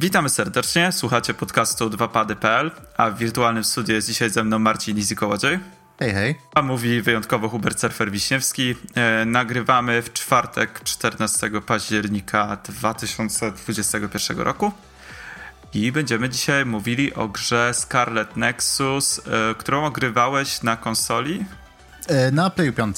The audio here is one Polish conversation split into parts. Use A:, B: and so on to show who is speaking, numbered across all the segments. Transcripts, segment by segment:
A: Witamy serdecznie, słuchacie podcastu 2pady.pl, a w wirtualnym studiu jest dzisiaj ze mną Marcin Izy Kołodziej.
B: Hej, hej.
A: A mówi wyjątkowo Hubert Surfer Wiśniewski. E, nagrywamy w czwartek 14 października 2021 roku. I będziemy dzisiaj mówili o grze Scarlet Nexus, e, którą ogrywałeś na konsoli?
B: E, na Playu 5.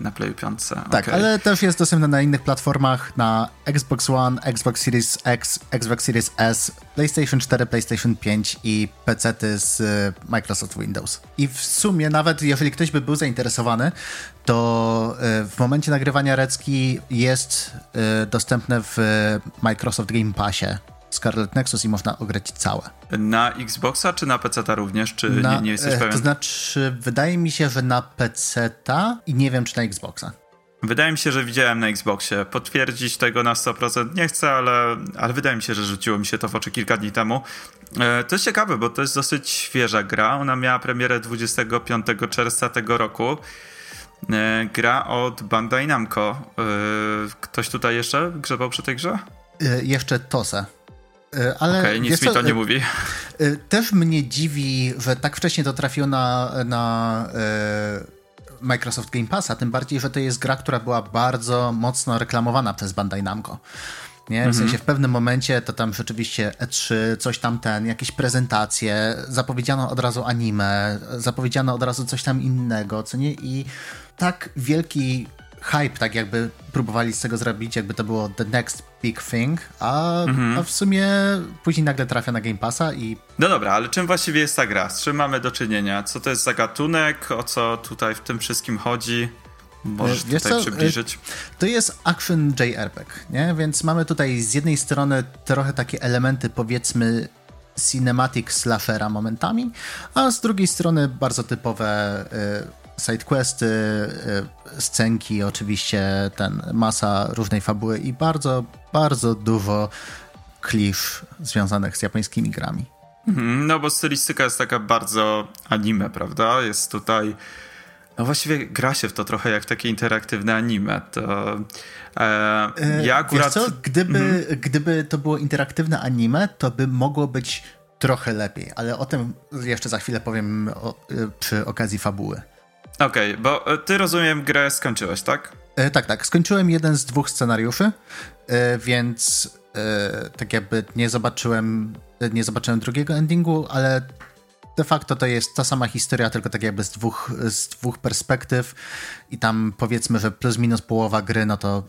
A: Na Playu 5.
B: Tak, okay. ale też jest dostępna na innych platformach, na Xbox One, Xbox Series X, Xbox Series S, PlayStation 4, PlayStation 5 i PC z e, Microsoft Windows. I w sumie nawet jeżeli ktoś by był zainteresowany, to w momencie nagrywania Recki jest dostępne w Microsoft Game Passie Scarlet Nexus i można ograć całe.
A: Na Xboxa czy na PC również? Czy na, nie, nie jesteś e, pewien?
B: To znaczy, wydaje mi się, że na PC i nie wiem, czy na Xboxa.
A: Wydaje mi się, że widziałem na Xboxie. Potwierdzić tego na 100% nie chcę, ale, ale wydaje mi się, że rzuciło mi się to w oczy kilka dni temu. E, to jest ciekawe, bo to jest dosyć świeża gra. Ona miała premierę 25 czerwca tego roku. E, gra od Bandai Namco. Ktoś tutaj jeszcze grzebał przy tej grze?
B: Jeszcze Tose. E, ale
A: okay, nic mi to nie e, mówi.
B: E, też mnie dziwi, że tak wcześnie to trafiło na, na Microsoft Game Passa, tym bardziej, że to jest gra, która była bardzo mocno reklamowana przez Bandai Namco. Nie? W mhm. sensie w pewnym momencie to tam rzeczywiście E3, coś tam ten, jakieś prezentacje, zapowiedziano od razu anime, zapowiedziano od razu coś tam innego, co nie? I tak wielki hype, tak jakby próbowali z tego zrobić, jakby to było the next big thing, a, mhm. a w sumie później nagle trafia na Game Passa i...
A: No dobra, ale czym właściwie jest ta gra? Z czym mamy do czynienia? Co to jest za gatunek? O co tutaj w tym wszystkim chodzi? Możesz Wiesz tutaj co? przybliżyć?
B: To jest action JRPG, nie? Więc mamy tutaj z jednej strony trochę takie elementy, powiedzmy, cinematic slashera momentami, a z drugiej strony bardzo typowe y, sidequesty, y, scenki, oczywiście ten masa różnej fabuły i bardzo, bardzo dużo klisz związanych z japońskimi grami.
A: Mhm, no bo stylistyka jest taka bardzo anime, prawda? Jest tutaj no właściwie gra się w to trochę jak takie interaktywne anime. To
B: e, e ja akurat... Wiesz co? Gdyby, mhm. gdyby to było interaktywne anime, to by mogło być trochę lepiej, ale o tym jeszcze za chwilę powiem o, y, przy okazji fabuły.
A: Okej, okay, bo e, ty rozumiem grę skończyłeś, tak?
B: E, tak, tak. Skończyłem jeden z dwóch scenariuszy, e, więc e, tak jakby nie zobaczyłem, nie zobaczyłem drugiego endingu, ale de facto to jest ta sama historia, tylko tak jakby z dwóch, z dwóch perspektyw i tam powiedzmy, że plus minus połowa gry, no to,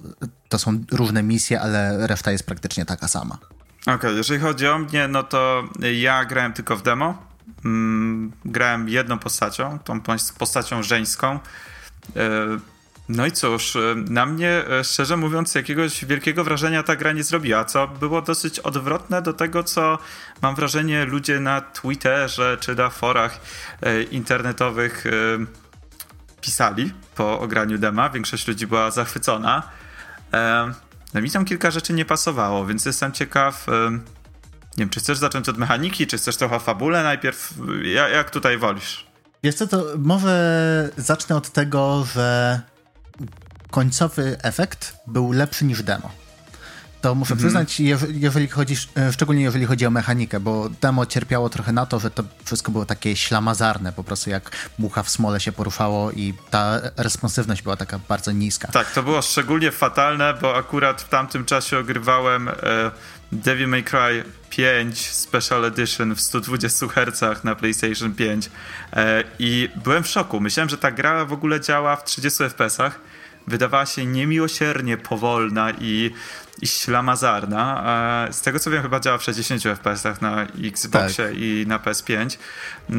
B: to są różne misje, ale reszta jest praktycznie taka sama.
A: Okej, okay, jeżeli chodzi o mnie, no to ja grałem tylko w demo, grałem jedną postacią, tą postacią żeńską. E, no i cóż, e, na mnie, e, szczerze mówiąc, jakiegoś wielkiego wrażenia ta gra nie zrobiła, co było dosyć odwrotne do tego, co mam wrażenie ludzie na Twitterze czy na forach internetowych pisali po ograniu dema. Większość ludzi była zachwycona. No mi tam kilka rzeczy nie pasowało, więc jestem ciekaw, nie wiem, czy chcesz zacząć od mechaniki, czy chcesz trochę fabule najpierw? Ja, jak tutaj wolisz?
B: Wiesz co, to może zacznę od tego, że końcowy efekt był lepszy niż demo. To muszę mhm. przyznać, jeżeli chodzi, e, szczególnie jeżeli chodzi o mechanikę, bo demo cierpiało trochę na to, że to wszystko było takie ślamazarne, po prostu jak mucha w smole się poruszało i ta responsywność była taka bardzo niska.
A: Tak, to było szczególnie fatalne, bo akurat w tamtym czasie ogrywałem e, Devil May Cry 5 Special Edition w 120 Hz na PlayStation 5 e, i byłem w szoku. Myślałem, że ta gra w ogóle działa w 30 FPS-ach. Wydawała się niemiłosiernie powolna i, i ślamazarna. E, z tego co wiem, chyba działa w 60 FPS-ach na Xboxie tak. i na PS5,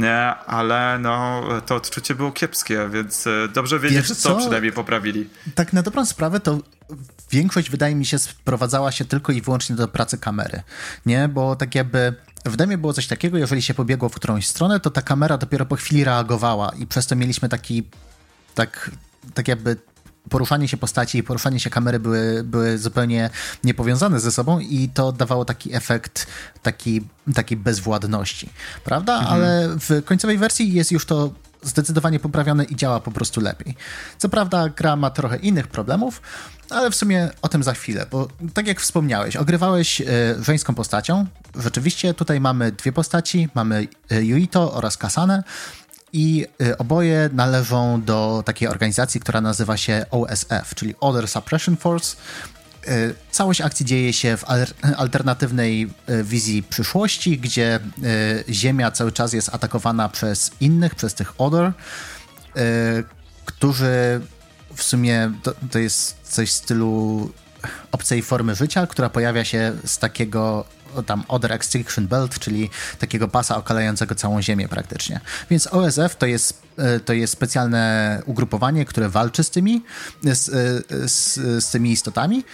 A: e, ale no, to odczucie było kiepskie, więc dobrze wiedzieć, Wiesz, co przynajmniej poprawili.
B: Tak na dobrą sprawę to większość wydaje mi się sprowadzała się tylko i wyłącznie do pracy kamery, nie? Bo tak jakby w demie było coś takiego, jeżeli się pobiegło w którąś stronę, to ta kamera dopiero po chwili reagowała i przez to mieliśmy taki tak, tak jakby poruszanie się postaci i poruszanie się kamery były, były zupełnie niepowiązane ze sobą i to dawało taki efekt taki, takiej bezwładności, prawda? Mhm. Ale w końcowej wersji jest już to zdecydowanie poprawione i działa po prostu lepiej. Co prawda gra ma trochę innych problemów, ale w sumie o tym za chwilę, bo tak jak wspomniałeś, ogrywałeś y, żeńską postacią. Rzeczywiście tutaj mamy dwie postaci, mamy y, Yuito oraz Kasane i y, oboje należą do takiej organizacji, która nazywa się OSF, czyli Order Suppression Force. Y, całość akcji dzieje się w alternatywnej y, wizji przyszłości, gdzie Ziemia cały czas jest atakowana przez innych, przez tych Order, którzy w sumie to, to jest coś w stylu obcej formy życia, która pojawia się z takiego tam Other Extinction Belt, czyli takiego pasa okalającego całą Ziemię praktycznie. Więc OSF to jest, e, to jest specjalne ugrupowanie, które walczy z tymi, z, e, z, z tymi istotami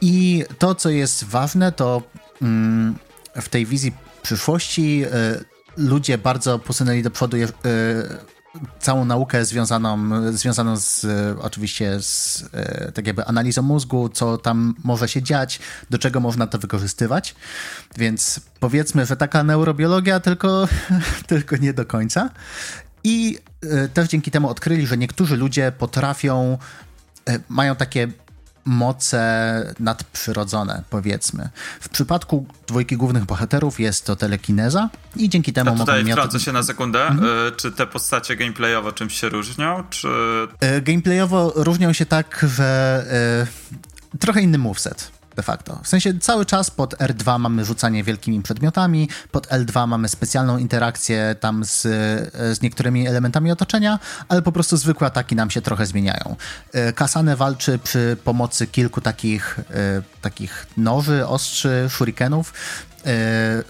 B: i to, co jest ważne, to mm, w tej wizji przyszłości e, ludzie bardzo posunęli do przodu całą naukę związaną, związaną z oczywiście z tak jakby analizą mózgu, co tam może się dziać, do czego można to wykorzystywać. Więc powiedzmy, że taka neurobiologia, tylko, tylko nie do końca. I e, też dzięki temu odkryli, że niektórzy ludzie potrafią, e, mają takie moce nadprzyrodzone, powiedzmy. W przypadku dwójki głównych bohaterów jest to telekineza i dzięki temu
A: A tutaj
B: mogą...
A: wtrącę się na sekundę. Mhm. E, czy te postacie gameplayowo czymś się różnią, czy...
B: Gameplayowo różnią się tak, że trochę inny moveset de facto. W sensie cały czas pod R2 mamy rzucanie wielkimi przedmiotami, pod L2 mamy specjalną interakcję tam z, z niektórymi elementami otoczenia, ale po prostu zwykłe ataki nam się trochę zmieniają. E, Kasane walczy przy pomocy kilku takich, e, takich noży, ostrzy, shurikenów, e,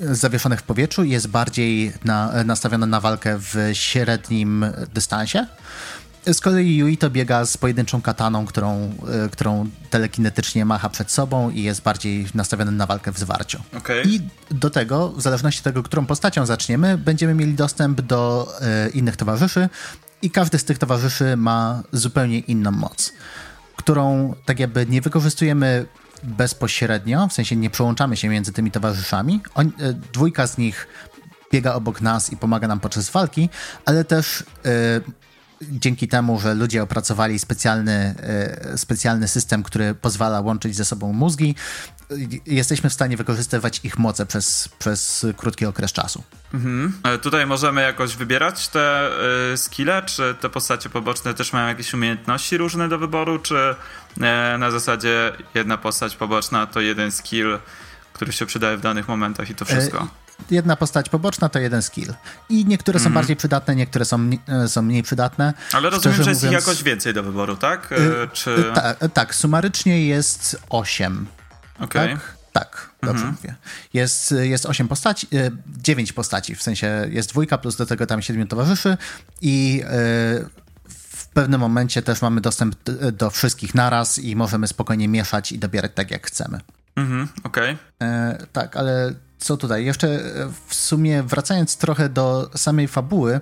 B: zawieszonych w powietrzu jest bardziej na, nastawiona na walkę w średnim dystansie. Z kolei Yuito biega z pojedynczą kataną, którą, e, którą telekinetycznie macha przed sobą i jest bardziej nastawiony na walkę w zwarciu.
A: Okay.
B: I do tego, w zależności od tego, którą postacią zaczniemy, będziemy mieli dostęp do e, innych towarzyszy i każdy z tych towarzyszy ma zupełnie inną moc, którą tak jakby nie wykorzystujemy bezpośrednio, w sensie nie przełączamy się między tymi towarzyszami. E, dwójka z nich biega obok nas i pomaga nam podczas walki, ale też dzięki temu, że ludzie opracowali specjalny, e, specjalny system, który pozwala łączyć ze sobą mózgi, jesteśmy w stanie wykorzystywać ich moce przez, przez krótki okres czasu.
A: Mhm. E, tutaj możemy jakoś wybierać te y, skille, czy te postacie poboczne też mają jakieś umiejętności różne do wyboru, czy y, na zasadzie jedna postać poboczna to jeden skill, który się przydaje w danych momentach i to wszystko? Y
B: jedna postać poboczna to jeden skill. I niektóre mm. są mhm. bardziej przydatne, niektóre są, e, są mniej przydatne.
A: Ale rozumiem, Szczerze że jest mówiąc, ich jakoś więcej do wyboru, tak?
B: Y, Czy... Ta, tak, sumarycznie jest 8.
A: Okej.
B: Okay. Tak? Tak, dobrze mhm. mówię. Jest, jest 8 postaci, 9 postaci, w sensie jest dwójka, plus do tego tam 7 towarzyszy i w pewnym momencie też mamy dostęp do wszystkich naraz i możemy spokojnie mieszać i dobierać tak, jak chcemy.
A: Mhm, okej.
B: Okay. Tak, ale co tutaj? Jeszcze e, w sumie wracając trochę do samej fabuły,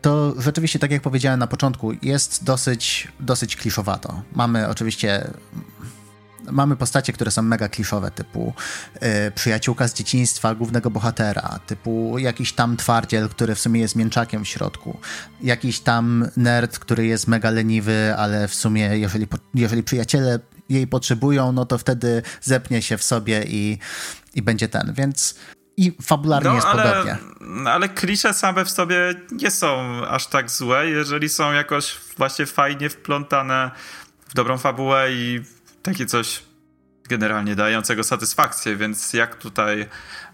B: to rzeczywiście, tak jak powiedziałem na początku, jest dosyć, dosyć kliszowato. Mamy oczywiście mamy postacie, które są mega kliszowe, typu y, przyjaciółka z dzieciństwa głównego bohatera, typu jakiś tam twardziel, który w sumie jest mięczakiem w środku, jakiś tam nerd, który jest mega leniwy, ale w sumie jeżeli, jeżeli przyjaciele jej potrzebują, no to wtedy zepnie się w sobie i, i będzie ten, więc i fabularnie no, jest ale, podobnie.
A: Ale klisze same w sobie nie są aż tak złe, jeżeli są jakoś właśnie fajnie wplątane w dobrą fabułę i takie coś generalnie dającego satysfakcję, więc jak tutaj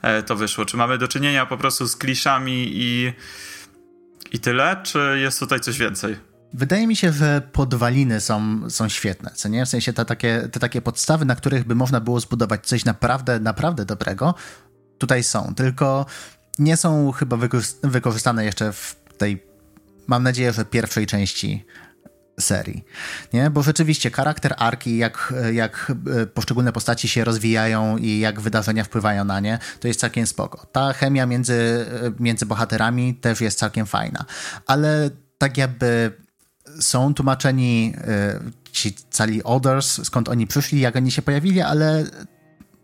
A: e, to wyszło? Czy mamy do czynienia po prostu z kliszami i, i tyle, czy jest tutaj coś więcej?
B: Wydaje mi się, że podwaliny są, są świetne, co nie? W sensie te takie, te takie podstawy, na których by można było zbudować coś naprawdę, naprawdę dobrego, tutaj są, tylko nie są chyba wykorzystane jeszcze w tej, mam nadzieję, że pierwszej części serii. Nie? Bo rzeczywiście charakter arki, jak, jak e, poszczególne postaci się rozwijają i jak wydarzenia wpływają na nie, to jest całkiem spoko. Ta chemia między, e, między bohaterami też jest całkiem fajna. Ale tak jakby są tłumaczeni e, ci cali Others, skąd oni przyszli, jak oni się pojawili, ale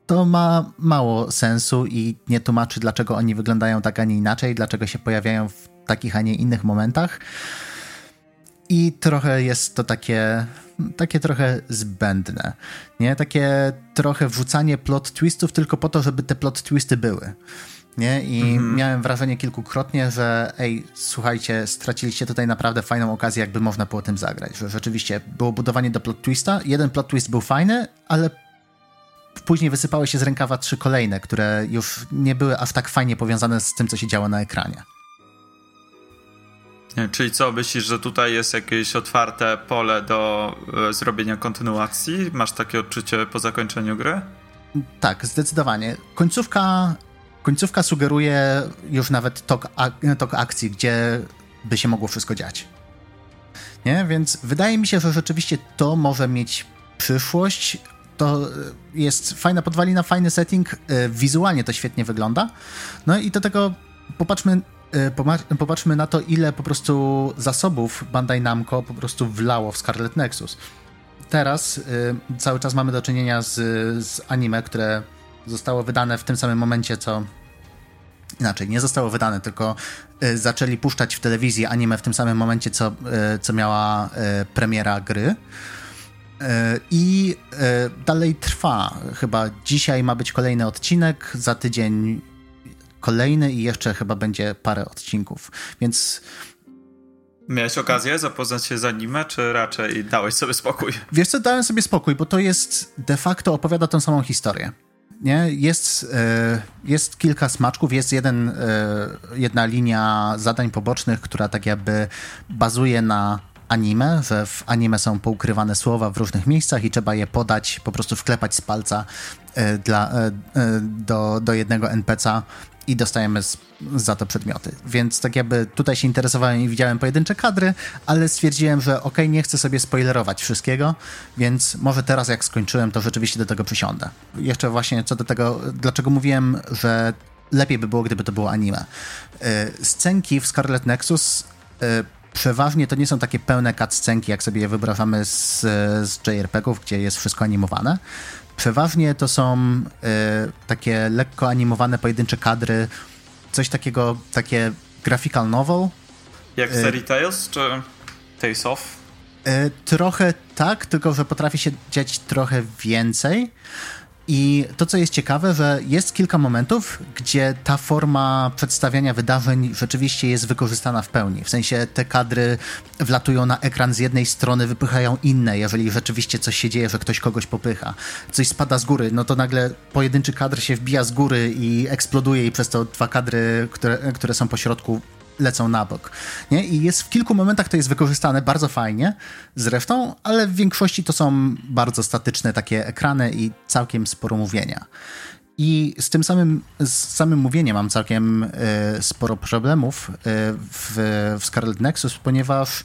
B: to ma mało sensu i nie tłumaczy, dlaczego oni wyglądają tak, a nie inaczej, dlaczego się pojawiają w takich, a nie innych momentach. I trochę jest to takie, takie trochę zbędne. Nie? Takie trochę wrzucanie plot twistów tylko po to, żeby te plot twisty były. Nie? I mhm. miałem wrażenie kilkukrotnie, że ej, słuchajcie, straciliście tutaj naprawdę fajną okazję, jakby można było tym zagrać. Że rzeczywiście było budowanie do plot twista. Jeden plot twist był fajny, ale później wysypały się z rękawa trzy kolejne, które już nie były aż tak fajnie powiązane z tym, co się działo na ekranie.
A: Czyli co, myślisz, że tutaj jest jakieś otwarte pole do e, zrobienia kontynuacji? Masz takie odczucie po zakończeniu gry?
B: Tak, zdecydowanie. Końcówka, końcówka sugeruje już nawet tok, tok akcji, gdzie by się mogło wszystko dziać. Nie? Więc wydaje mi się, że rzeczywiście to może mieć przyszłość. To jest fajna podwalina, fajny setting, e, wizualnie to świetnie wygląda. No i do tego popatrzmy Y, popatrzmy na to, ile po prostu zasobów Bandai Namco po prostu wlało w Scarlet Nexus. Teraz cały czas mamy do czynienia z, z anime, które zostało wydane w tym samym momencie, co inaczej, nie zostało wydane, tylko y, zaczęli puszczać w telewizji anime w tym samym momencie, co, co miała premiera gry. I dalej trwa. Chyba dzisiaj ma być kolejny odcinek, za tydzień kolejny i jeszcze chyba będzie parę odcinków, więc...
A: Miałeś okazję zapoznać się z anime, czy raczej dałeś sobie spokój?
B: Wiesz co, dałem sobie spokój, bo to jest de facto opowiada tą samą historię. Nie? Jest, e, jest kilka smaczków, jest jeden, e, jedna linia zadań pobocznych, która tak jakby bazuje na anime, że w anime są poukrywane słowa w różnych miejscach i trzeba je podać, po prostu wklepać z palca e, dla, do, do jednego NPC'a i dostajemy z, za to przedmioty. Więc tak jakby tutaj się interesowałem i widziałem pojedyncze kadry, ale stwierdziłem, że ok, nie chcę sobie spoilerować wszystkiego, więc może teraz jak skończyłem, to rzeczywiście do tego przysiądę. Jeszcze właśnie co do tego, dlaczego mówiłem, że lepiej by było, gdyby to było anime. Y, scenki w Scarlet Nexus y, przeważnie to nie są takie pełne cutscenki, jak sobie je wyobrażamy z, z JRPG-ów, gdzie jest wszystko animowane, Przeważnie to są y, takie lekko animowane pojedyncze kadry, coś takiego, takie graphical novel.
A: Jak w y, serii Tales, czy Tales of?
B: Y, trochę tak, tylko że potrafi się dziać trochę więcej. I to, co jest ciekawe, że jest kilka momentów, gdzie ta forma przedstawiania wydarzeń rzeczywiście jest wykorzystana w pełni. W sensie te kadry wlatują na ekran z jednej strony, wypychają inne, jeżeli rzeczywiście coś się dzieje, że ktoś kogoś popycha. Coś spada z góry, no to nagle pojedynczy kadr się wbija z góry i eksploduje i przez to dwa kadry, które, które są po środku lecą na bok. Nie? I jest w kilku momentach to jest wykorzystane bardzo fajnie zresztą, ale w większości to są bardzo statyczne takie ekrany i całkiem sporo mówienia. I z tym samym, z samym mówieniem mam całkiem y, sporo problemów y, w, w Scarlet Nexus, ponieważ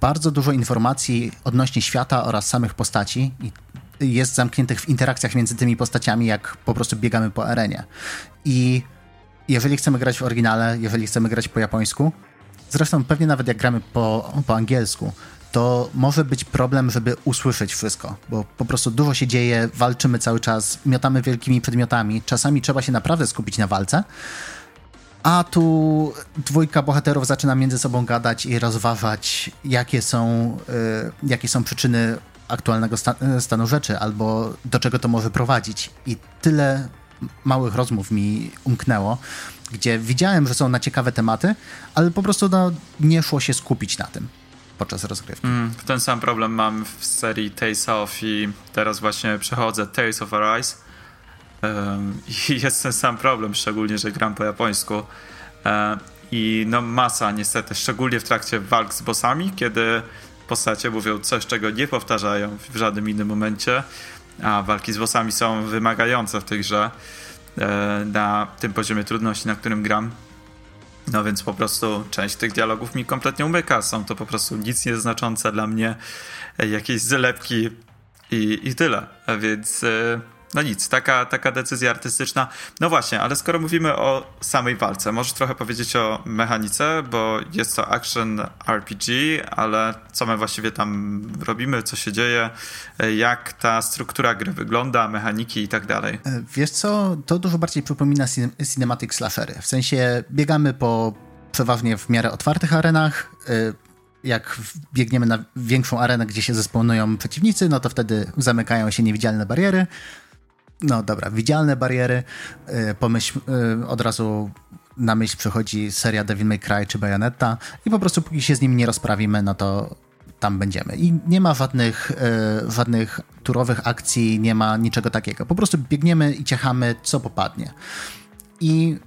B: bardzo dużo informacji odnośnie świata oraz samych postaci jest zamkniętych w interakcjach między tymi postaciami, jak po prostu biegamy po arenie. I jeżeli chcemy grać w oryginale, jeżeli chcemy grać po japońsku, zresztą pewnie nawet jak gramy po, po angielsku, to może być problem, żeby usłyszeć wszystko, bo po prostu dużo się dzieje, walczymy cały czas, miotamy wielkimi przedmiotami, czasami trzeba się naprawdę skupić na walce, a tu dwójka bohaterów zaczyna między sobą gadać i rozważać, jakie są, y, jakie są przyczyny aktualnego sta stanu rzeczy, albo do czego to może prowadzić. I tyle małych rozmów mi umknęło, gdzie widziałem, że są na ciekawe tematy, ale po prostu no, nie szło się skupić na tym podczas rozgrywki. Mm,
A: ten sam problem mam w serii Tales of i teraz właśnie przechodzę Tales of Arise. Um, i jest ten sam problem, szczególnie, że gram po japońsku. Um, i no masa niestety, szczególnie w trakcie walk z bossami, kiedy postacie mówią coś, czego nie powtarzają w żadnym innym momencie, a walki z bossami są wymagające w tej grze e, na tym poziomie trudności, na którym gram. No więc po prostu część tych dialogów mi kompletnie umyka. Są to po prostu nic nieznaczące dla mnie, e, jakieś zalepki i, i tyle. A więc e, no nic, taka, taka decyzja artystyczna. No właśnie, ale skoro mówimy o samej walce, możesz trochę powiedzieć o mechanice, bo jest to action RPG, ale co my właściwie tam robimy, co się dzieje, jak ta struktura gry wygląda, mechaniki i tak dalej.
B: E, wiesz co, to dużo bardziej przypomina cinematic slashery. W sensie biegamy po przeważnie w miarę otwartych arenach. Jak biegniemy na większą arenę, gdzie się zespołują przeciwnicy, no to wtedy zamykają się niewidzialne bariery. No dobra, widzialne bariery. Pomyśl, od razu na myśl przychodzi seria Devil May Cry czy Bayonetta i po prostu póki się z nimi nie rozprawimy, no to tam będziemy. I nie ma żadnych, e, żadnych turowych akcji, nie ma niczego takiego. Po prostu biegniemy i ciechamy, co popadnie. I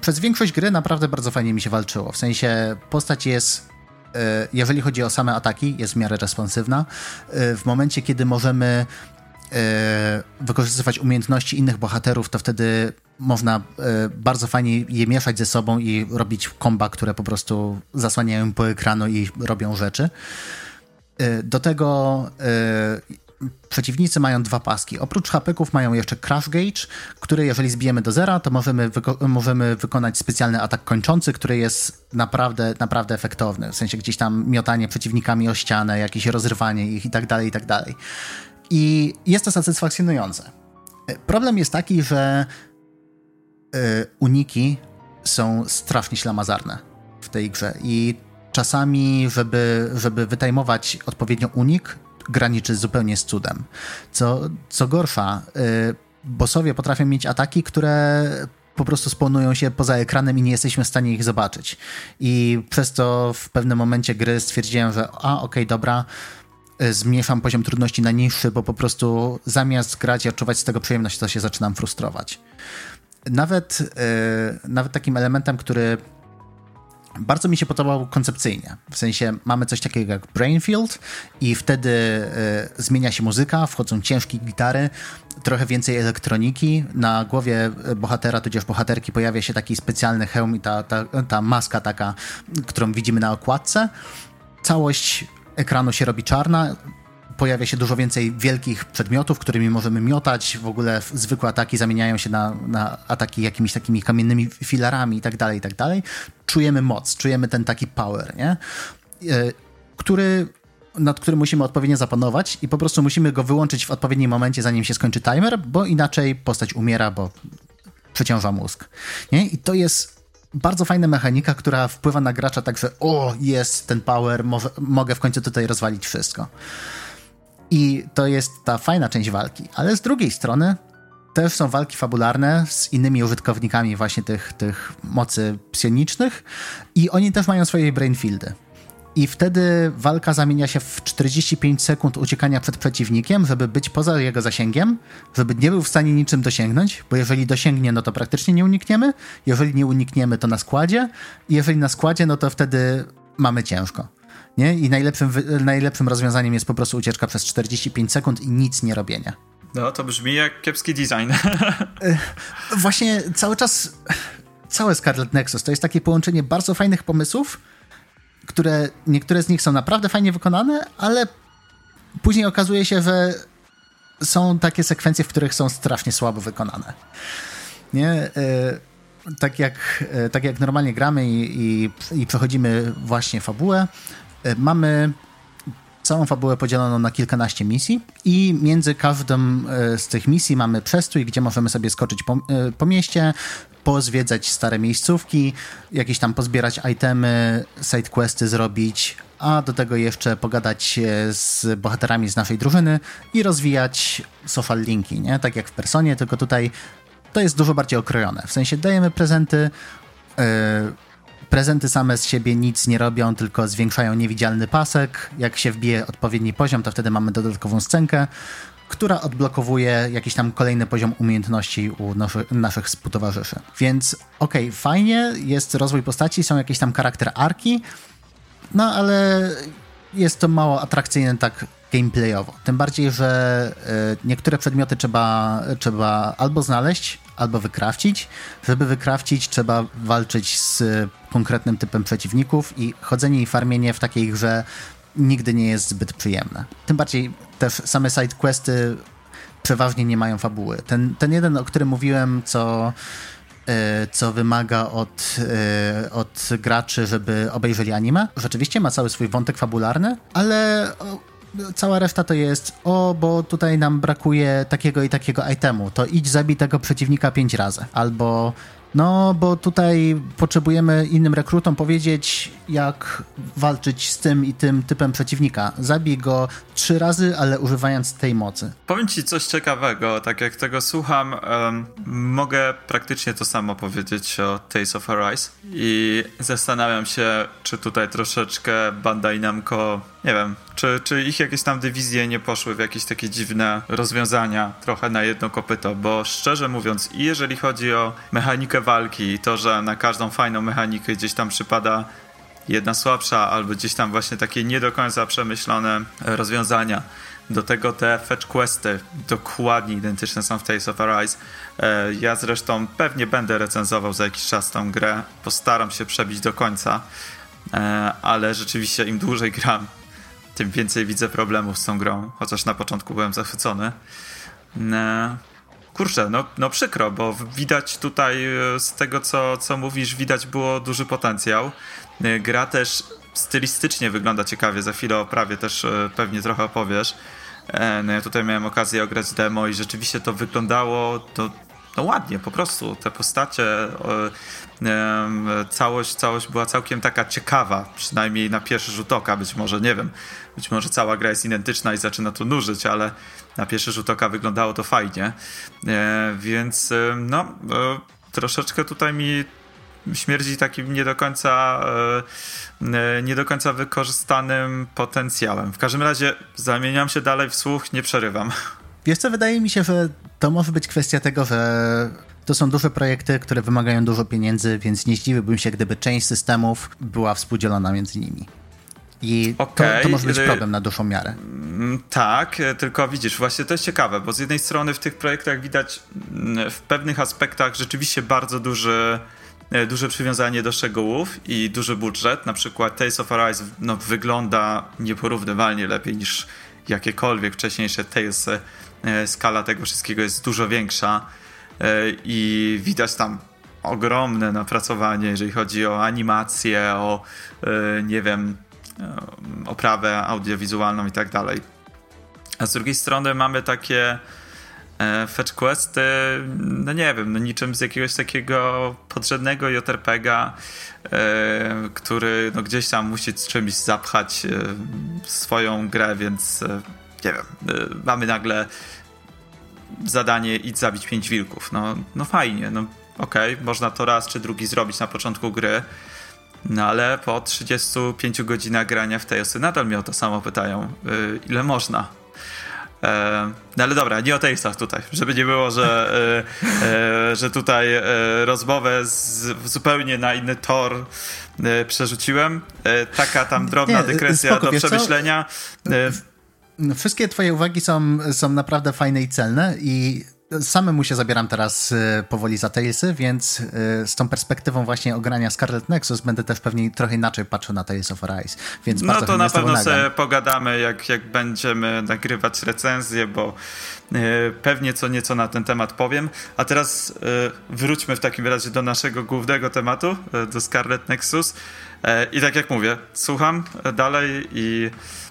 B: przez większość gry naprawdę bardzo fajnie mi się walczyło. W sensie postać jest jeżeli chodzi o same ataki, jest w miarę responsywna. W momencie, kiedy możemy wykorzystywać umiejętności innych bohaterów, to wtedy można e, bardzo fajnie je mieszać ze sobą i robić komba, które po prostu zasłaniają po ekranu i robią rzeczy. E, do tego e, przeciwnicy mają dwa paski. Oprócz hapeków mają jeszcze crash gauge, który jeżeli zbijemy do zera, to możemy, wyko możemy wykonać specjalny atak kończący, który jest naprawdę, naprawdę efektowny. W sensie gdzieś tam miotanie przeciwnikami o ścianę, jakieś rozrywanie ich i tak dalej, i tak dalej. I jest to satysfakcjonujące. Problem jest taki, że Y, uniki są strasznie ślamazarne w tej grze i czasami, żeby, żeby wytajmować odpowiednio unik, graniczy zupełnie z cudem. Co, co gorsza, y, bossowie potrafią mieć ataki, które po prostu spawnują się poza ekranem i nie jesteśmy w stanie ich zobaczyć. I przez to w pewnym momencie gry stwierdziłem, że a, okej, okay, dobra, zmniejszam poziom trudności na niższy, bo po prostu zamiast grać i odczuwać z tego przyjemność, to się zaczynam frustrować nawet, yy, nawet takim elementem, który bardzo mi się podobał koncepcyjnie. W sensie mamy coś takiego jak Brainfield i wtedy y, zmienia się muzyka, wchodzą ciężkie gitary, trochę więcej elektroniki. Na głowie bohatera, tudzież bohaterki pojawia się taki specjalny hełm i ta, ta, ta maska taka, którą widzimy na okładce. Całość ekranu się robi czarna, pojawia się dużo więcej wielkich przedmiotów, którymi możemy miotać. W ogóle zwykłe ataki zamieniają się na, na ataki jakimiś takimi kamiennymi filarami i tak dalej, i tak dalej. Czujemy moc, czujemy ten taki power, nie? E, który nad którym musimy odpowiednio zapanować i po prostu musimy go wyłączyć w odpowiednim momencie, zanim się skończy timer, bo inaczej postać umiera, bo przeciąża mózg. Nie? I to jest bardzo fajna mechanika, która wpływa na gracza tak, że o, jest ten power, może, mogę w końcu tutaj rozwalić wszystko. I to jest ta fajna część walki. Ale z drugiej strony też są walki fabularne z innymi użytkownikami właśnie tych, tych mocy psionicznych i oni też mają swoje brainfieldy. I wtedy walka zamienia się w 45 sekund uciekania przed przeciwnikiem, żeby być poza jego zasięgiem, żeby nie był w stanie niczym dosięgnąć, bo jeżeli dosięgnie, no to praktycznie nie unikniemy, jeżeli nie unikniemy, to na składzie, i jeżeli na składzie, no to wtedy mamy ciężko. Nie? I najlepszym, najlepszym rozwiązaniem jest po prostu ucieczka przez 45 sekund i nic nie robienia.
A: No, to brzmi jak kiepski design.
B: E, właśnie cały czas, całe Scarlet Nexus to jest takie połączenie bardzo fajnych pomysłów, które niektóre z nich są naprawdę fajnie wykonane, ale później okazuje się, że są takie sekwencje, w których są strasznie słabo wykonane. Nie? E, tak jak, e, tak jak normalnie gramy i, i, i przechodzimy właśnie fabułę, E, mamy całą fabułę podzieloną na kilkanaście misji i między każdą z tych misji mamy przestój, gdzie możemy sobie skoczyć po, po mieście, pozwiedzać stare miejscówki, jakieś tam pozbierać itemy, sidequesty zrobić, a do tego jeszcze pogadać z bohaterami z naszej drużyny i rozwijać social linki, nie? Tak jak w Personie, tylko tutaj to jest dużo bardziej okrojone. W sensie dajemy prezenty, yy, Prezenty same z siebie nic nie robią, tylko zwiększają niewidzialny pasek. Jak się wbije odpowiedni poziom, to wtedy mamy dodatkową scenkę, która odblokowuje jakiś tam kolejny poziom umiejętności u naszych współtowarzyszy. Więc okej, okay, fajnie, jest rozwój postaci, są jakieś tam charakter arki, no ale jest to mało atrakcyjne tak gameplayowo. Tym bardziej, że y, niektóre przedmioty trzeba, trzeba albo znaleźć, albo wykrawcić. Żeby wykrawcić, trzeba walczyć z konkretnym typem przeciwników i chodzenie i farmienie w takiej grze nigdy nie jest zbyt przyjemne. Tym bardziej też same side questy przeważnie nie mają fabuły. Ten, ten jeden, o którym mówiłem, co e, co wymaga od, e, od graczy, żeby obejrzeli anime. Rzeczywiście ma cały swój wątek fabularny, ale cała reszta to jest, o, bo tutaj nam brakuje takiego i takiego itemu, to idź zabij tego przeciwnika pięć razy, albo No, bo tutaj potrzebujemy innym rekrutom powiedzieć, jak walczyć z tym i tym typem przeciwnika. Zabij go trzy razy, ale używając tej mocy.
A: Powiem ci coś ciekawego. Tak jak tego słucham, um, mogę praktycznie to samo powiedzieć o Tales of Arise i zastanawiam się, czy tutaj troszeczkę Bandai Namco, nie wiem, czy, czy ich jakieś tam dywizje nie poszły w jakieś takie dziwne rozwiązania trochę na jedno kopyto, bo szczerze mówiąc, i jeżeli chodzi o mechanikę walki, to, że na każdą fajną mechanikę gdzieś tam przypada jedna słabsza, albo gdzieś tam właśnie takie nie do końca przemyślone rozwiązania. Do tego te fetch questy dokładnie identyczne są w Tales of Arise. E, ja zresztą pewnie będę recenzował za jakiś czas tą grę. Postaram się przebić do końca, e, ale rzeczywiście im dłużej gram, tym więcej widzę problemów z tą grą, chociaż na początku byłem zachwycony. E, kurczę, no, no przykro, bo widać tutaj z tego, co, co mówisz, widać było duży potencjał. E, gra też stylistycznie wygląda ciekawie, za chwilę o prawie też e, pewnie trochę opowiesz. E, no ja tutaj miałem okazję ograć demo i rzeczywiście to wyglądało to, no ładnie, po prostu. Te postacie, całość, całość była całkiem taka ciekawa, przynajmniej na pierwszy rzut oka, być może, nie wiem, być może cała gra jest identyczna i zaczyna to nużyć, ale na pierwszy rzut oka wyglądało to fajnie, więc no, troszeczkę tutaj mi śmierdzi takim nie do końca e, e, nie do końca wykorzystanym potencjałem. W każdym razie zamieniam się dalej w słuch, nie przerywam.
B: Wiesz co, wydaje mi się, że to może być kwestia tego, że to są duże projekty, które wymagają dużo pieniędzy, więc nie zdziwiłbym się, gdyby część systemów była współdzielona między nimi. I okay. to, to, może być y, problem na dłuższą miarę.
A: Mm, tak, tylko widzisz, właśnie to jest ciekawe, bo z jednej strony w tych projektach widać mm, w pewnych aspektach rzeczywiście bardzo duży E, duże przywiązanie do szczegółów i duży budżet. Na przykład Tales of Arise no, wygląda nieporównywalnie lepiej niż jakiekolwiek wcześniejsze Tales. Skala tego wszystkiego jest dużo większa i widać tam ogromne napracowanie, jeżeli chodzi o animację, o nie wiem, oprawę audiowizualną i tak dalej. A z drugiej strony mamy takie E, fetch questy, no nie wiem, no niczym z jakiegoś takiego podrzędnego JRPGa, e, który no gdzieś tam musi z czymś zapchać e, swoją grę, więc nie wiem, mamy nagle zadanie idź zabić pięć wilków. No, no fajnie, no okej, okay, można to raz czy drugi zrobić na początku gry, no ale po 35 godzinach grania w tej nadal mnie o to samo pytają, ile można E, no ale dobra, nie o Talesach tutaj, żeby nie było, że, e, e, że tutaj e, rozmowę z, zupełnie na inny tor przerzuciłem. E, taka tam drobna nie, dykresja spoko, do przemyślenia.
B: Wszystkie twoje uwagi są, są naprawdę fajne i celne i samemu się zabieram teraz y, powoli za Talesy, więc y, z tą perspektywą właśnie ogrania Scarlet Nexus będę też pewnie trochę inaczej patrzył na Tales of Arise. Więc
A: no to na pewno sobie pogadamy, jak, jak będziemy nagrywać recenzję, bo y, pewnie co nieco na ten temat powiem. A teraz wróćmy w takim razie do naszego głównego tematu, do Scarlet Nexus. I tak jak mówię, słucham dalej i E,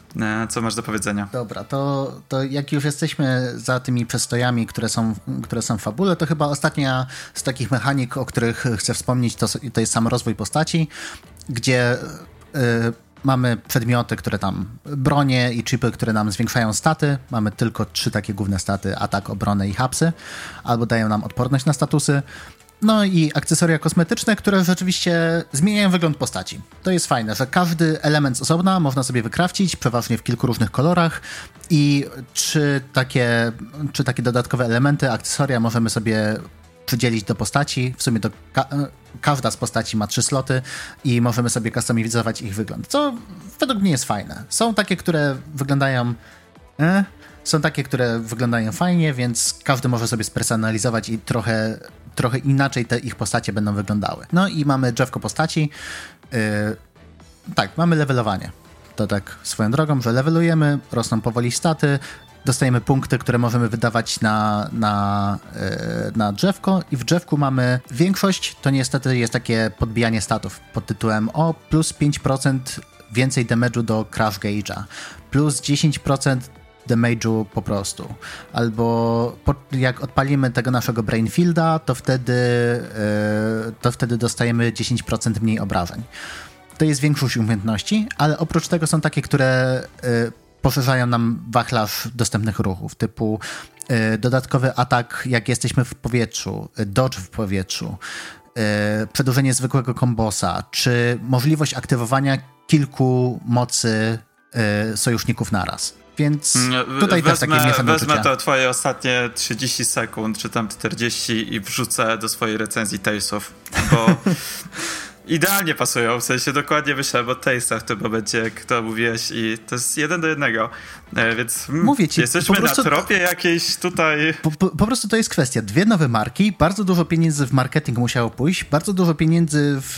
A: co masz do powiedzenia?
B: Dobra, to, to jak już jesteśmy za tymi przestojami, które są, które są w fabule, to chyba ostatnia z takich mechanik, o których chcę wspomnieć, to, to jest sam rozwój postaci, gdzie y, mamy przedmioty, które tam bronie i chipy, które nam zwiększają staty. Mamy tylko trzy takie główne staty: atak, obronę i hapsy, albo dają nam odporność na statusy. No i akcesoria kosmetyczne, które rzeczywiście zmieniają wygląd postaci. To jest fajne, że każdy element z osobna można sobie wykrawcić, przeważnie w kilku różnych kolorach i trzy takie, trzy takie dodatkowe elementy, akcesoria możemy sobie przydzielić do postaci. W sumie to ka każda z postaci ma trzy sloty i możemy sobie kustomizować ich wygląd, co według mnie jest fajne. Są takie, które wyglądają... Eh, są takie, które wyglądają fajnie, więc każdy może sobie spersonalizować i trochę trochę inaczej te ich postacie będą wyglądały. No i mamy drzewko postaci. Yy, tak, mamy levelowanie. To tak swoją drogą, że levelujemy, rosną powoli staty, dostajemy punkty, które możemy wydawać na, na, yy, na drzewko i w drzewku mamy większość, to niestety jest takie podbijanie statów pod tytułem o plus 5% więcej damage'u do crash gauge'a, plus 10% damage'u po prostu. Albo po, jak odpalimy tego naszego Brainfielda, to wtedy, yy, to wtedy dostajemy 10% mniej obrażeń. To jest większość umiejętności, ale oprócz tego są takie, które yy, poszerzają nam wachlarz dostępnych ruchów, typu yy, dodatkowy atak, jak jesteśmy w powietrzu, dodge w powietrzu, przedłużenie zwykłego kombosa, czy możliwość aktywowania kilku mocy sojuszników naraz. Więc mm, tutaj wezmę, też takie mieszane
A: Wezmę uczucia. to twoje ostatnie 30 sekund, czy tam 40 i wrzucę do swojej recenzji Talesów, bo idealnie pasują, w sensie dokładnie myślałem o Tastach w tym momencie, jak to mówiłeś i to jest jeden do jednego, e, więc mm, Mówię ci, jesteśmy prostu, na tropie jakiejś tutaj...
B: Po, po, po, prostu to jest kwestia, dwie nowe marki, bardzo dużo pieniędzy w marketing musiało pójść, bardzo dużo pieniędzy w,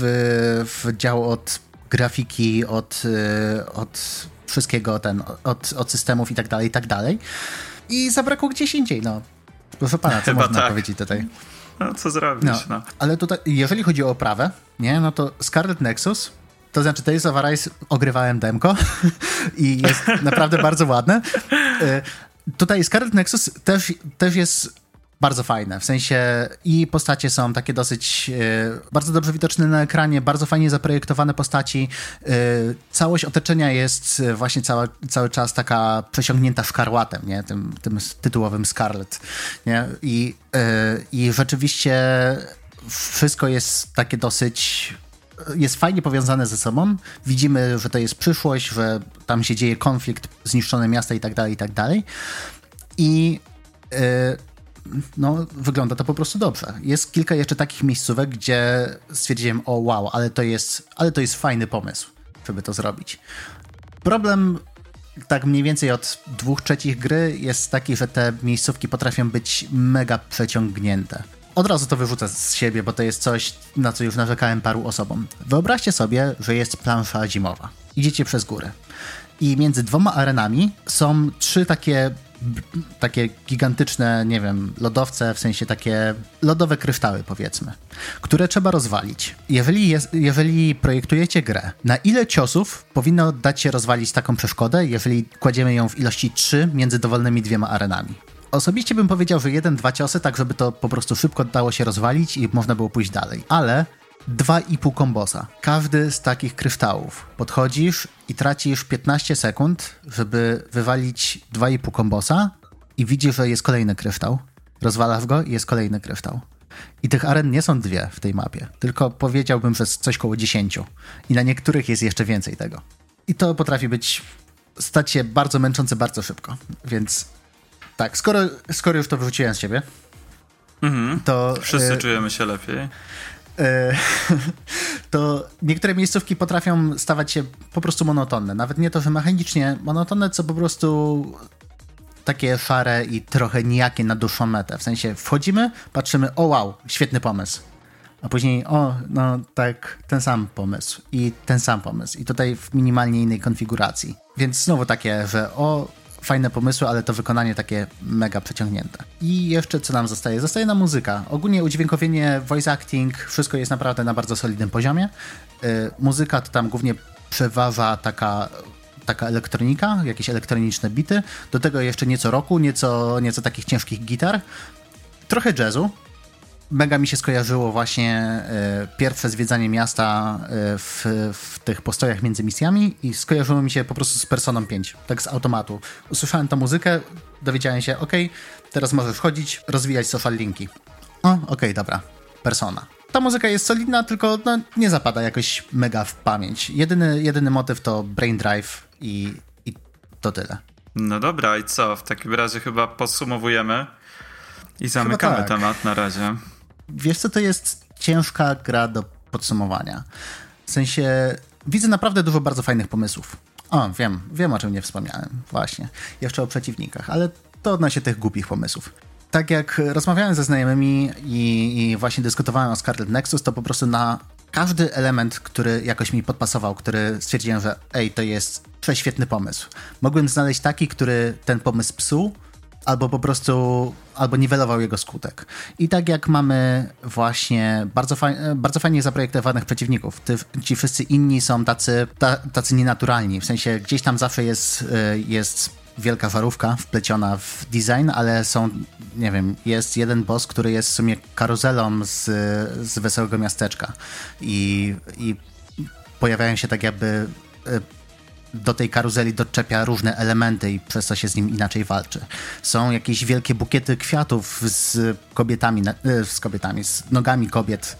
B: w dział od grafiki, od, e, od wszystkiego, ten, od, od systemów i tak dalej, i tak dalej. I zabrakło gdzieś indziej, no. Proszę pana, co Chyba można tak. powiedzieć tutaj?
A: No, co zrobić, no. no.
B: Ale tutaj, jeżeli chodzi o oprawę, nie, no to Scarlet Nexus, to znaczy Tales of Arise ogrywałem demko i jest naprawdę bardzo ładne. Y, tutaj Scarlet Nexus też, też jest bardzo fajne. W sensie i postacie są takie dosyć e, bardzo dobrze widoczne na ekranie, bardzo fajnie zaprojektowane postaci. E, całość otoczenia jest właśnie cała, cały czas taka przesiągnięta szkarłatem, nie? Tym, tym tytułowym Scarlet. Nie? I, e, I rzeczywiście wszystko jest takie dosyć jest fajnie powiązane ze sobą. Widzimy, że to jest przyszłość, że tam się dzieje konflikt, zniszczone miasta i tak dalej, i tak dalej. I no, wygląda to po prostu dobrze. Jest kilka jeszcze takich miejscówek, gdzie stwierdziłem, o wow, ale to jest, ale to jest fajny pomysł, żeby to zrobić. Problem tak mniej więcej od dwóch trzecich gry jest taki, że te miejscówki potrafią być mega przeciągnięte. Od razu to wyrzucę z siebie, bo to jest coś, na co już narzekałem paru osobom. Wyobraźcie sobie, że jest plansza zimowa. Idziecie przez górę. I między dwoma arenami są trzy takie takie gigantyczne, nie wiem, lodowce, w sensie takie lodowe kryształy, powiedzmy, które trzeba rozwalić. Jeżeli, jest, jeżeli projektujecie grę, na ile ciosów powinno dać się rozwalić taką przeszkodę, jeżeli kładziemy ją w ilości 3 między dowolnymi dwiema arenami? Osobiście bym powiedział, że jeden, dwa ciosy, tak żeby to po prostu szybko dało się rozwalić i można było pójść dalej. Ale 2,5 kombosa. Każdy z takich kryształów. Podchodzisz i tracisz 15 sekund, żeby wywalić 2,5 kombosa i widzisz, że jest kolejny kryształ. Rozwalasz go i jest kolejny kryształ. I tych aren nie są dwie w tej mapie, tylko powiedziałbym, że coś koło 10. I na niektórych jest jeszcze więcej tego. I to potrafi być, stać się bardzo męczące bardzo szybko. Więc tak, skoro, skoro już to wyrzuciłem z siebie,
A: mhm. to... Wszyscy y czujemy się lepiej. E,
B: to niektóre miejscówki potrafią stawać się po prostu monotonne. Nawet nie to, że mechanicznie monotonne, co po prostu takie szare i trochę nijakie na dłuższą metę. W sensie wchodzimy, patrzymy, o wow, świetny pomysł. A później, o, no tak, ten sam pomysł i ten sam pomysł. I tutaj w minimalnie innej konfiguracji. Więc znowu takie, że o, fajne pomysły, ale to wykonanie takie mega przeciągnięte. I jeszcze co nam zostaje? Zostaje nam muzyka. Ogólnie udźwiękowienie, voice acting, wszystko jest naprawdę na bardzo solidnym poziomie. Yy, muzyka to tam głównie przeważa taka taka elektronika, jakieś elektroniczne bity, do tego jeszcze nieco roku, nieco, nieco takich ciężkich gitar, trochę jazzu, mega mi się skojarzyło właśnie e, pierwsze zwiedzanie miasta e, w, w, tych postojach między misjami i skojarzyło mi się po prostu z Personą 5, tak z automatu. Usłyszałem tę muzykę, dowiedziałem się, ok, teraz możesz wchodzić, rozwijać social linki. O, okej, okay, dobra, Persona. Ta muzyka jest solidna, tylko no, nie zapada jakoś mega w pamięć. Jedyny, jedyny motyw to Brain Drive i, i to tyle.
A: No dobra, i co? W takim razie chyba podsumowujemy i zamykamy tak. temat na razie
B: wiesz co, to jest ciężka gra do podsumowania. W sensie widzę naprawdę dużo bardzo fajnych pomysłów. O, wiem, wiem o czym nie wspomniałem, właśnie. Jeszcze o przeciwnikach, ale to odnośnie tych głupich pomysłów. Tak jak rozmawiałem ze znajomymi i, i właśnie dyskutowałem o Scarlet Nexus, to po prostu na każdy element, który jakoś mi podpasował, który stwierdziłem, że ej, to jest prześwietny pomysł. Mogłem znaleźć taki, który ten pomysł psuł, albo po prostu, albo niwelował jego skutek. I tak jak mamy właśnie bardzo, faj, bardzo fajnie zaprojektowanych przeciwników, ty, ci wszyscy inni są tacy, ta, tacy nienaturalni, w sensie gdzieś tam zawsze jest, y, jest wielka żarówka wpleciona w design, ale są, nie wiem, jest jeden boss, który jest w sumie karuzelą z, z Wesołego Miasteczka. I, i pojawiają się tak jakby e, do tej karuzeli doczepia różne elementy i przez to się z nim inaczej walczy. Są jakieś wielkie bukiety kwiatów z kobietami, e, z kobietami, z nogami kobiet.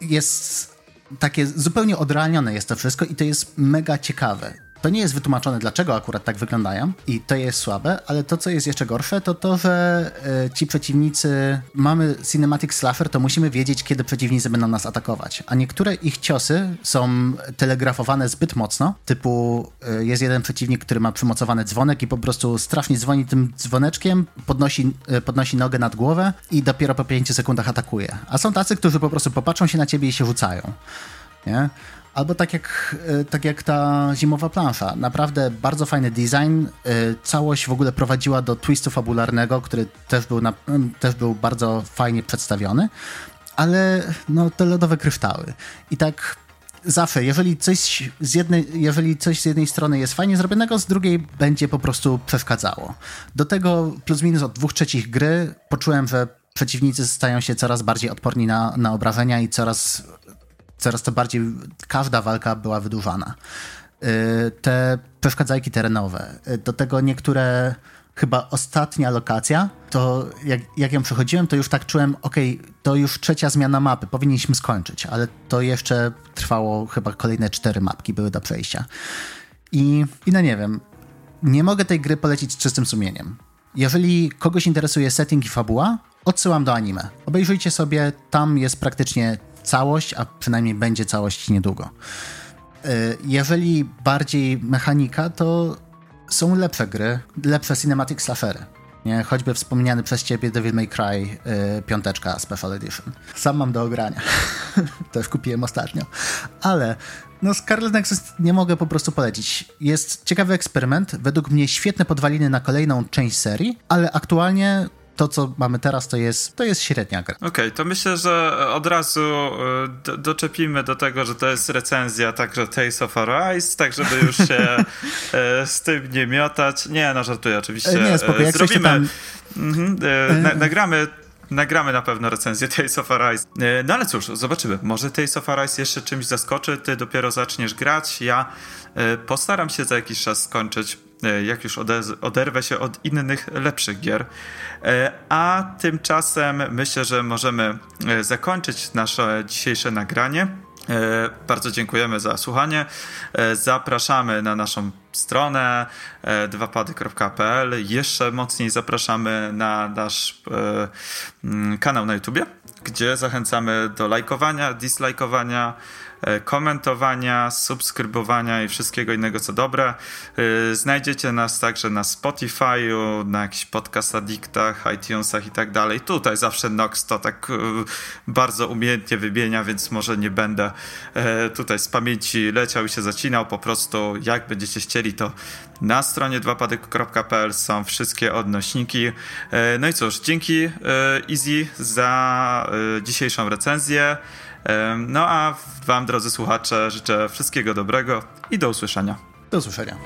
B: Jest takie zupełnie odrealnione jest to wszystko i to jest mega ciekawe. To nie jest wytłumaczone, dlaczego akurat tak wyglądają i to jest słabe, ale to, co jest jeszcze gorsze, to to, że e, ci przeciwnicy, mamy cinematic slasher, to musimy wiedzieć, kiedy przeciwnicy będą nas atakować. A niektóre ich ciosy są telegrafowane zbyt mocno, typu e, jest jeden przeciwnik, który ma przymocowany dzwonek i po prostu strasznie dzwoni tym dzwoneczkiem, podnosi, e, podnosi nogę nad głowę i dopiero po 5 sekundach atakuje. A są tacy, którzy po prostu popatrzą się na ciebie i się rzucają. Nie? Albo tak jak, e, tak jak ta zimowa plansza. Naprawdę bardzo fajny design. E, całość w ogóle prowadziła do twistu fabularnego, który też był, na, też był bardzo fajnie przedstawiony. Ale no, te lodowe kryształy. I tak zawsze, jeżeli coś, z jednej, jeżeli coś z jednej strony jest fajnie zrobionego, z drugiej będzie po prostu przeszkadzało. Do tego plus minus od dwóch trzecich gry poczułem, że przeciwnicy stają się coraz bardziej odporni na, na obrażenia i coraz coraz to bardziej każda walka była wydłużana. Y, te przeszkadzajki terenowe, y, do tego niektóre chyba ostatnia lokacja, to jak, jak ją przechodziłem, to już tak czułem, okej, okay, to już trzecia zmiana mapy, powinniśmy skończyć, ale to jeszcze trwało chyba kolejne cztery mapki były do przejścia. I, i no nie wiem, nie mogę tej gry polecić z czystym sumieniem. Jeżeli kogoś interesuje setting i fabuła, odsyłam do anime. Obejrzyjcie sobie, tam jest praktycznie całość, a przynajmniej będzie całość niedługo. E, jeżeli bardziej mechanika, to są lepsze gry, lepsze cinematic slashery. Nie? Choćby wspomniany przez ciebie Devil May Cry yy, piąteczka Special Edition. Sam mam do ogrania. Też kupiłem ostatnio. Ale no Scarlet Nexus nie mogę po prostu polecić. Jest ciekawy eksperyment, według mnie świetne podwaliny na kolejną część serii, ale aktualnie to, co mamy teraz, to jest, to jest średnia gra.
A: Okej, okay, to myślę, że od razu e, do, doczepimy do tego, że to jest recenzja także Tales of Arise, tak żeby już się e, z tym nie miotać. Nie, no żartuję oczywiście.
B: Nie, spoko, jak Zrobimy, tam...
A: mhm, e, na, nagramy nagramy na pewno recenzję Tales of Arise. No ale cóż, zobaczymy. Może Tales of Arise jeszcze czymś zaskoczy, ty dopiero zaczniesz grać, ja postaram się za jakiś czas skończyć E, jak już oderwę się od innych, lepszych gier. E, a tymczasem myślę, że możemy e, zakończyć nasze dzisiejsze nagranie. Bardzo dziękujemy za słuchanie. Zapraszamy na naszą stronę dwapady.pl. Jeszcze mocniej zapraszamy na nasz kanał na YouTubie, gdzie zachęcamy do lajkowania, dislajkowania E, komentowania, subskrybowania i wszystkiego innego co dobre. E, znajdziecie nas także na Spotify'u, na jakichś podcast iTunesach i tak dalej. Tutaj zawsze Nox to tak e, bardzo umiejętnie wybienia, więc może nie będę tutaj z pamięci leciał i się zacinał. Po prostu jak będziecie chcieli, to na stronie dwapadyk.pl są wszystkie odnośniki. No i cóż, dzięki Easy za dzisiejszą recenzję. No a Wam, drodzy słuchacze, życzę wszystkiego dobrego i do usłyszenia.
B: Do usłyszenia.